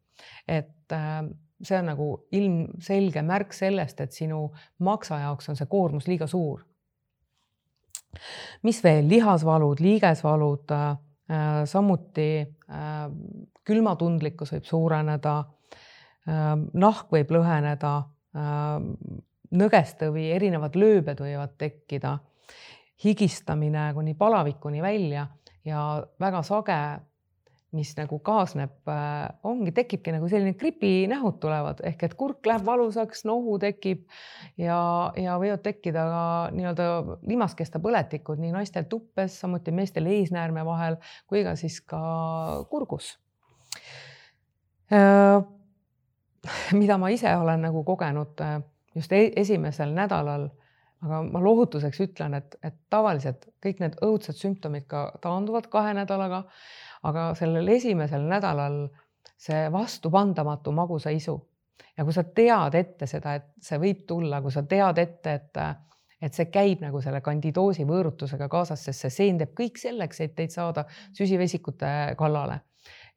Speaker 3: et äh, see on nagu ilmselge märk sellest, et sinu maksa jaoks on see koormus liiga suur. mis veel, lihasvalud, liigesvalud äh, Äh, samuti äh, külmatundlikkus võib suureneda, nahk võib lõheneda, nõgestõvi, erinevad lööbed võivad tekkida, higistamine kuni palavikuni välja ja väga sage mis nagu kaasneb, äh, ongi, tekibki nagu selline gripinähud tulevad ehk et kurk läheb valusaks, nohu tekib ja, ja võivad tekkida ka nii-öelda limaskesta põletikud nii naistel tuppes, samuti meestel eesnäärme vahel kui ka siis ka kurgus. Mida ma ise olen nagu kogenud äh, just e-, esimesel nädalal aga ma lohutuseks ütlen, et, et tavaliselt kõik need õudsed sümptomid ka taanduvad kahe nädalaga aga sellel esimesel nädalal see vastupandamatu magusaisu ja kui sa tead ette seda, et see võib tulla, kui sa tead ette, et et see käib nagu selle kandidoosi võõrutusega kaasas, sest see seen teeb kõik selleks, et teid saada süsivesikute kallale.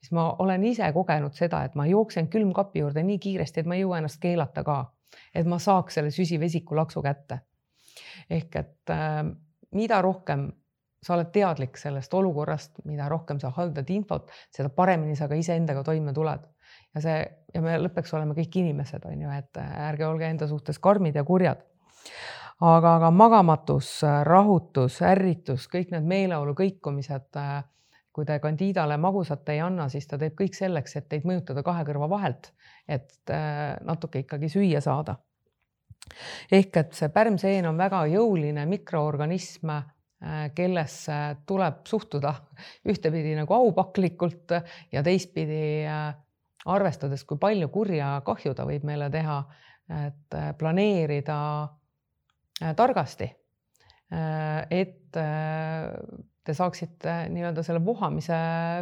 Speaker 3: Siis ma olen ise kogenud seda, et ma jooksen külmkapi juurde nii kiiresti, et ma ei jõua ennast keelata ka, et ma saaks selle süsivesiku laksu kätte. ehk et äh, mida rohkem sa oled teadlik sellest olukorrast, mida rohkem sa haldad infot, seda paremini sa ka iseendaga toime tuled. ja see ja me lõppeks oleme kõik inimesed, on ju, et ärge olge enda suhtes karmid ja kurjad. aga, aga magamatus, rahutus, ärritus, kõik need meeleolu kõikumised, kui te kandiidale magusat ei anna, siis ta teeb kõik selleks, et teid mõjutada kahe kõrva vahelt, et natuke ikkagi süüa saada ehk et see pärmseen on väga jõuline mikroorganism Äh, kellesse tuleb suhtuda ühtepidi nagu aupaklikult ja teistpidi äh, arvestades, kui palju kurja kahju ta võib meile teha, et äh, planeerida targasti. et te saaksite nii-öelda selle vohamise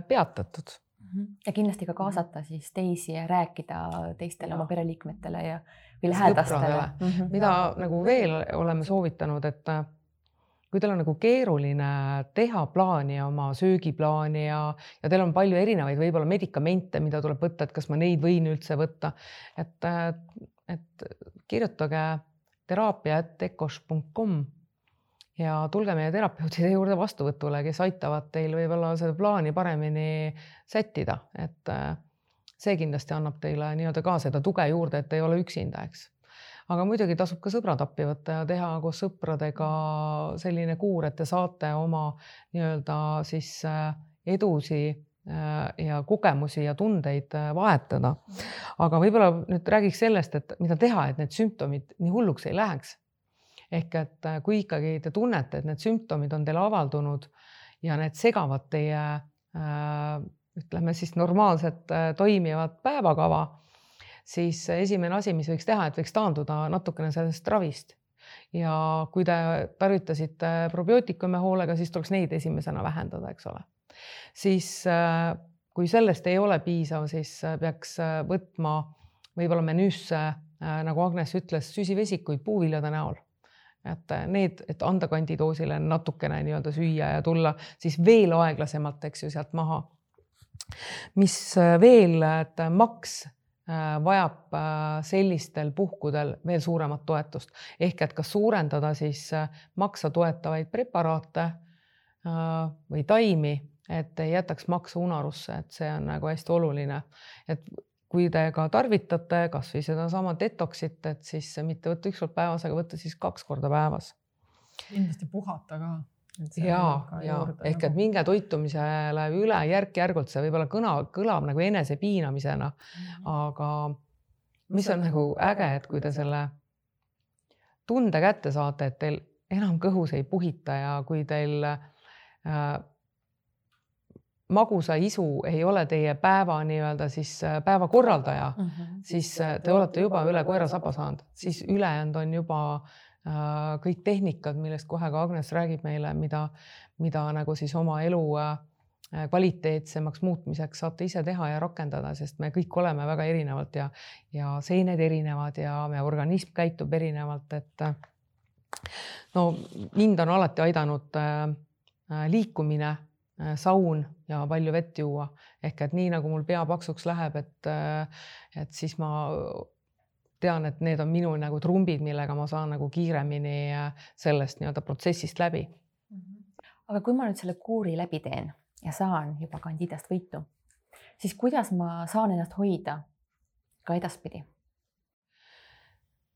Speaker 3: peatatud
Speaker 1: mhm. ja kindlasti ka kaasata siis teisi ja rääkida teistele ja. oma pereliikmetele ja või lähedastele.
Speaker 3: Mm -hmm. mida nagu veel oleme soovitanud, et kui teil on nagu keeruline teha plaani oma söögiplaani ja, ja teil on palju erinevaid võib-olla medikamente, mida tuleb võtta, et kas ma neid võin üldse võtta, et, et kirjutage teraapia.ecos.com ja tulge meie terapeutide juurde vastuvõtule, kes aitavad teil võib-olla seda plaani paremini sättida, et see kindlasti annab teile nii-öelda ka seda tuge juurde, et ei ole üksinda, eks aga muidugi tasub ka sõbrad appi võtta ja teha koos sõpradega selline kuur, et te saate oma nii-öelda siis äh, edusi äh, ja kogemusi ja tundeid äh, vahetada. aga võib-olla nüüd räägiks sellest, et mida teha, et need sümptomid nii hulluks ei läheks. Ehk et kui ikkagi te tunnete, et need sümptomid on teil avaldunud ja need segavad teie ütleme siis normaalset toimivat päevakava siis esimene asi, mis võiks teha, et võiks taanduda natukene sellest ravist. ja kui te tarvitasite probiootikume hoolega, siis tuleks neid esimesena vähendada, eks ole. siis äh, kui sellest ei ole piisav, siis äh, peaks äh, võtma võib-olla menüüsse, nagu Agnes ütles, süsivesikuid puuviljade näol et need, et anda kandidoosile natukene nii-öelda süüa ja tulla siis veel aeglasemalt, eks ju, sealt maha. mis veel, et maks Äh, vajab äh, sellistel puhkudel veel suuremat toetust ehk et kas suurendada siis äh, maksa toetavaid preparaate või taimi, et ei jätaks maksa unarusse, et see on nagu hästi oluline, et kui te ka tarvitate kasvõi sedasama detoxit, et siis mitte võtta üks kord päevas, aga võtta siis kaks korda päevas.
Speaker 2: kindlasti puhata ka
Speaker 3: ja, ja ehk et nagu... minge toitumisele üle järk-järgult, see võib-olla kõna, kõlab nagu enesepiinamisena mm, -hmm. aga mis on nagu äge, et kui te selle tunde kätte saate, et teil enam kõhus ei puhita ja kui teil äh, magusa isu ei ole teie päeva nii-öelda siis äh, päeva korraldaja mm, -hmm. siis äh, te olete juba üle koera saba saanud, siis ülejäänud on juba äh, kõik tehnikad, millest kohe ka Agnes räägib meile, mida, mida nagu siis oma elu äh, kvaliteetsemaks muutmiseks saate ise teha ja rakendada, sest me kõik oleme väga erinevalt ja, ja seened erinevad ja meie organism käitub erinevalt, et no mind on alati aidanud äh, liikumine äh,, saun ja palju vett juua ehk et nii nagu mul pea paksuks läheb, et, äh, et siis ma tean, et need on minu nagu trumbid, millega ma saan nagu kiiremini äh, sellest nii-öelda protsessist läbi.
Speaker 1: aga kui ma nüüd selle kuuri läbi teen ja saan juba Candidast võitu, siis kuidas ma saan ennast hoida ka edaspidi?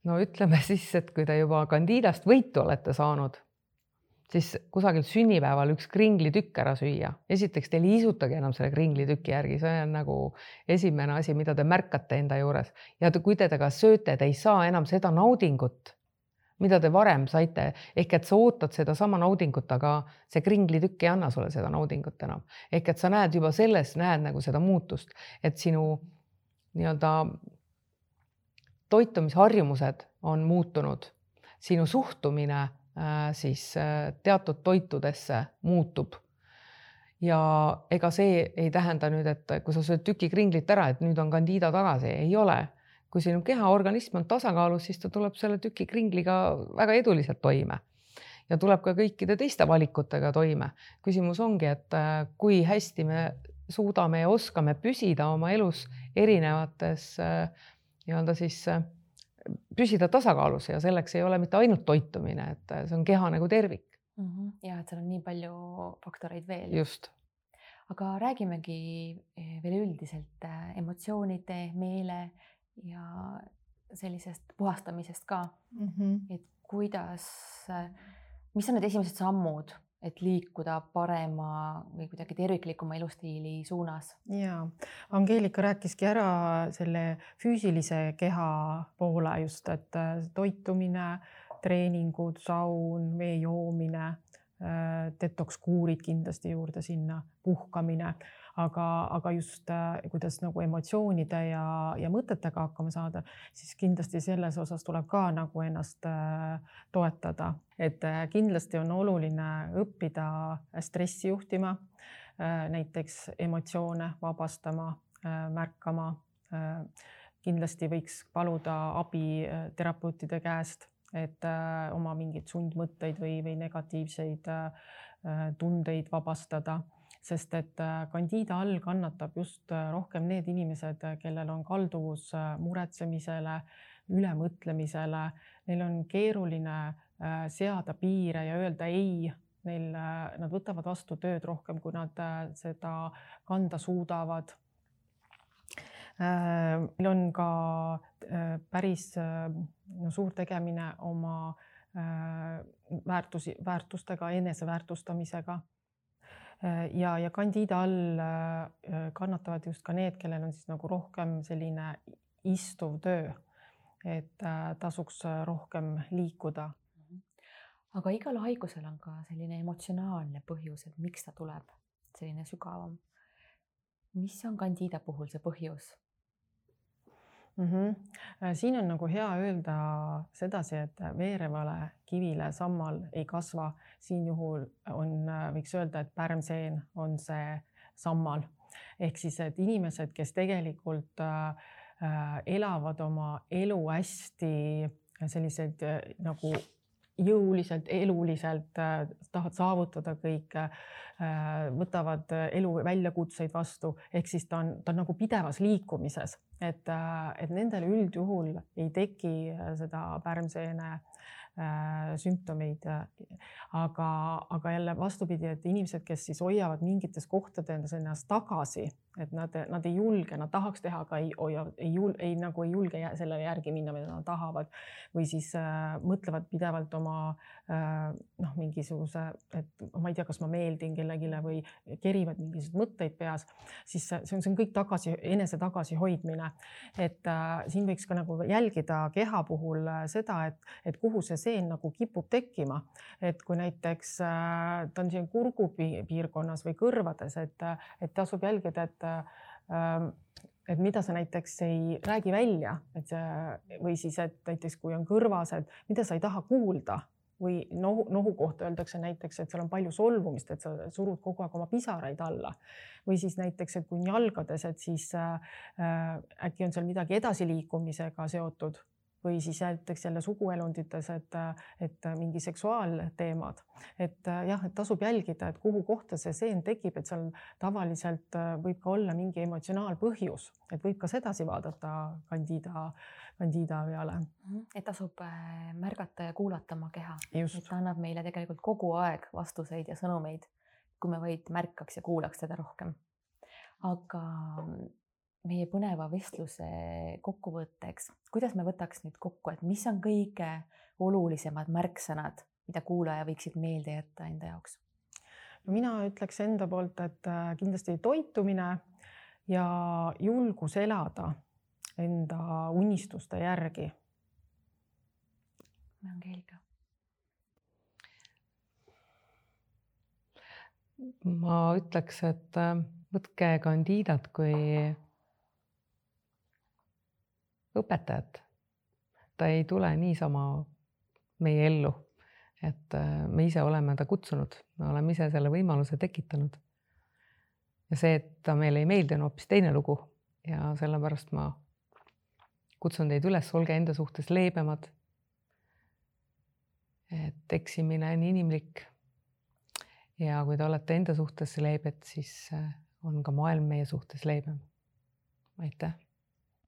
Speaker 3: no ütleme siis, et kui te juba Candidast võitu olete saanud, siis kusagil sünnipäeval üks kringlitükk ära süüa. esiteks teil ei isutagi enam selle kringlitüki järgi, see on nagu esimene asi, mida te märkate enda juures ja te, kui te temaga sööte, te ei saa enam seda naudingut, mida te varem saite, ehk et sa ootad sedasama naudingut, aga see kringlitükk ei anna sulle seda naudingut enam. ehk et sa näed juba selles, näed nagu seda muutust, et sinu nii-öelda toitumisharjumused on muutunud, sinu suhtumine siis äh, teatud toitudesse muutub. ja ega see ei tähenda nüüd, et kui sa sööd tüki kringlit ära, et nüüd on Candida tagasi, ei ole. kui sinu keha, organism on tasakaalus, siis ta tuleb selle tüki kringliga väga eduliselt toime ja tuleb ka kõikide teiste valikutega toime. küsimus ongi, et äh, kui hästi me suudame ja oskame püsida oma elus erinevates nii-öelda siis äh, püsida tasakaalus ja selleks ei ole mitte ainult toitumine, et äh, see on keha nagu tervik
Speaker 1: mm. -hmm. ja et seal on nii palju faktoreid veel.
Speaker 3: just.
Speaker 1: aga räägimegi eh, veel üldiselt äh, emotsioonide, meele ja sellisest puhastamisest ka mm. -hmm. et kuidas, mis on need esimesed sammud et liikuda parema või kuidagi terviklikuma elustiili suunas.
Speaker 2: ja Angeelika rääkiski ära selle füüsilise keha poole just, et äh, toitumine, treeningud, saun, vee joomine, äh, detoks kuurid kindlasti juurde sinna, puhkamine aga, aga just äh, kuidas nagu emotsioonide ja, ja mõtetega hakkama saada, siis kindlasti selles osas tuleb ka nagu ennast äh, toetada, et äh, kindlasti on oluline õppida stressi juhtima, näiteks emotsioone vabastama, märkama. kindlasti võiks paluda abi terapeutide käest, et oma mingeid sundmõtteid või, või negatiivseid tundeid vabastada sest et äh, Candida all kannatab just äh, rohkem need inimesed, äh, kellel on kalduvus muretsemisele, ülemõtlemisele, neil on keeruline seada piire ja öelda ei. Neil, nad võtavad vastu tööd rohkem, kui nad seda kanda suudavad. meil on ka päris no, suur tegemine oma väärtusi, väärtustega, eneseväärtustamisega ja, ja Candida all äh, kannatavad just ka need, kellel on siis nagu rohkem selline istuv töö. et äh, tasuks rohkem liikuda. Mhm.
Speaker 1: aga igal haigusel on ka selline emotsionaalne põhjus, et miks ta tuleb, selline sügavam. mis on Candida puhul see põhjus?
Speaker 2: Mm. -hmm. siin on nagu hea öelda sedasi, et veerevale kivile sammal ei kasva, siin juhul on, äh, võiks öelda, et pärmseen on see sammal ehk siis, et inimesed, kes tegelikult äh, elavad oma elu hästi selliseid äh, nagu jõuliselt, eluliselt äh, tahavad saavutada kõike äh,, võtavad elu väljakutseid vastu, ehk siis ta on, ta on nagu pidevas liikumises et, äh, et nendel üldjuhul ei teki äh, seda pärmseene äh, sümptomeid. aga, aga jälle vastupidi, et inimesed, kes siis hoiavad mingites kohtades ennast tagasi, et nad, nad ei julge, nad tahaks teha, aga ei hoia, ei jul-, ei nagu ei julge selle järgi minna, mida nad tahavad või siis äh, mõtlevad pidevalt oma äh, noh, mingisuguse, et ma ei tea, kas ma meeldin kellelegi või kerivad mingisuguseid mõtteid peas, siis see on, see on kõik tagasi, enese tagasihoidmine. et äh, siin võiks ka nagu jälgida keha puhul äh, seda, et, et kuhu see seen nagu kipub tekkima, et kui näiteks äh, ta on siin kurgupiirkonnas või kõrvades, et, et tasub jälgida, et äh, et mida sa näiteks ei räägi välja, et see või siis, et näiteks kui on kõrvas, et mida sa ei taha kuulda või nohu, nohu kohta öeldakse näiteks, et seal on palju solvumist, et sa surud kogu aeg oma pisaraid alla. või siis näiteks, et kui on jalgades, et siis äh, äkki on seal midagi edasiliikumisega seotud või siis näiteks jälle suguelundites, et, et mingi seksuaalteemad, et jah, et tasub jälgida, et kuhu kohta see seen tekib, et seal tavaliselt võib ka olla mingi emotsionaalpõhjus, et võib ka sedasi vaadata kandiida, kandiida peale.
Speaker 1: Mhm, et tasub äh, märgata ja kuulata oma keha,
Speaker 2: et
Speaker 1: ta annab meile tegelikult kogu aeg vastuseid ja sõnumeid, kui me vaid märkaks ja kuulaks teda rohkem. aga meie põneva vestluse kokkuvõtteks, kuidas me võtaks nüüd kokku, et mis on kõige olulisemad märksõnad, mida kuulaja võiksid meelde jätta enda jaoks?
Speaker 2: no mina ütleks enda poolt, et äh, kindlasti toitumine ja julgus elada enda unistuste järgi.
Speaker 1: Angeelika.
Speaker 3: ma ütleks, et äh, võtke kandiidat kui õpetajat. ta ei tule niisama meie ellu, et äh, me ise oleme ta kutsunud, me oleme ise selle võimaluse tekitanud. ja see, et ta meile ei meeldi, on hoopis teine lugu ja sellepärast ma kutsun teid üles, olge enda suhtes leebemad. et eksimine on inimlik. ja kui te olete enda suhtes leebed, siis äh, on ka maailm meie suhtes leebem. aitäh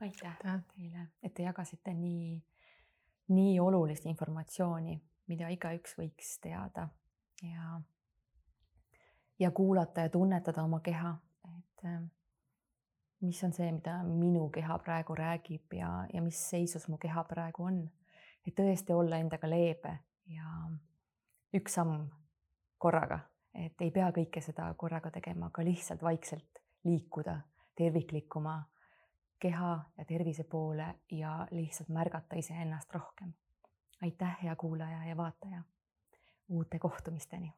Speaker 1: aitäh teile, et te jagasite nii, nii olulist informatsiooni, mida igaüks võiks teada ja, ja kuulata ja tunnetada oma keha, et äh, mis on see, mida minu keha praegu räägib ja, ja mis seisus mu keha praegu on. et tõesti olla endaga leebe ja üks samm korraga, et ei pea kõike seda korraga tegema, aga lihtsalt vaikselt liikuda terviklikuma keha ja tervise poole ja lihtsalt märgata iseennast rohkem. aitäh, hea kuulaja ja vaataja. uute kohtumisteni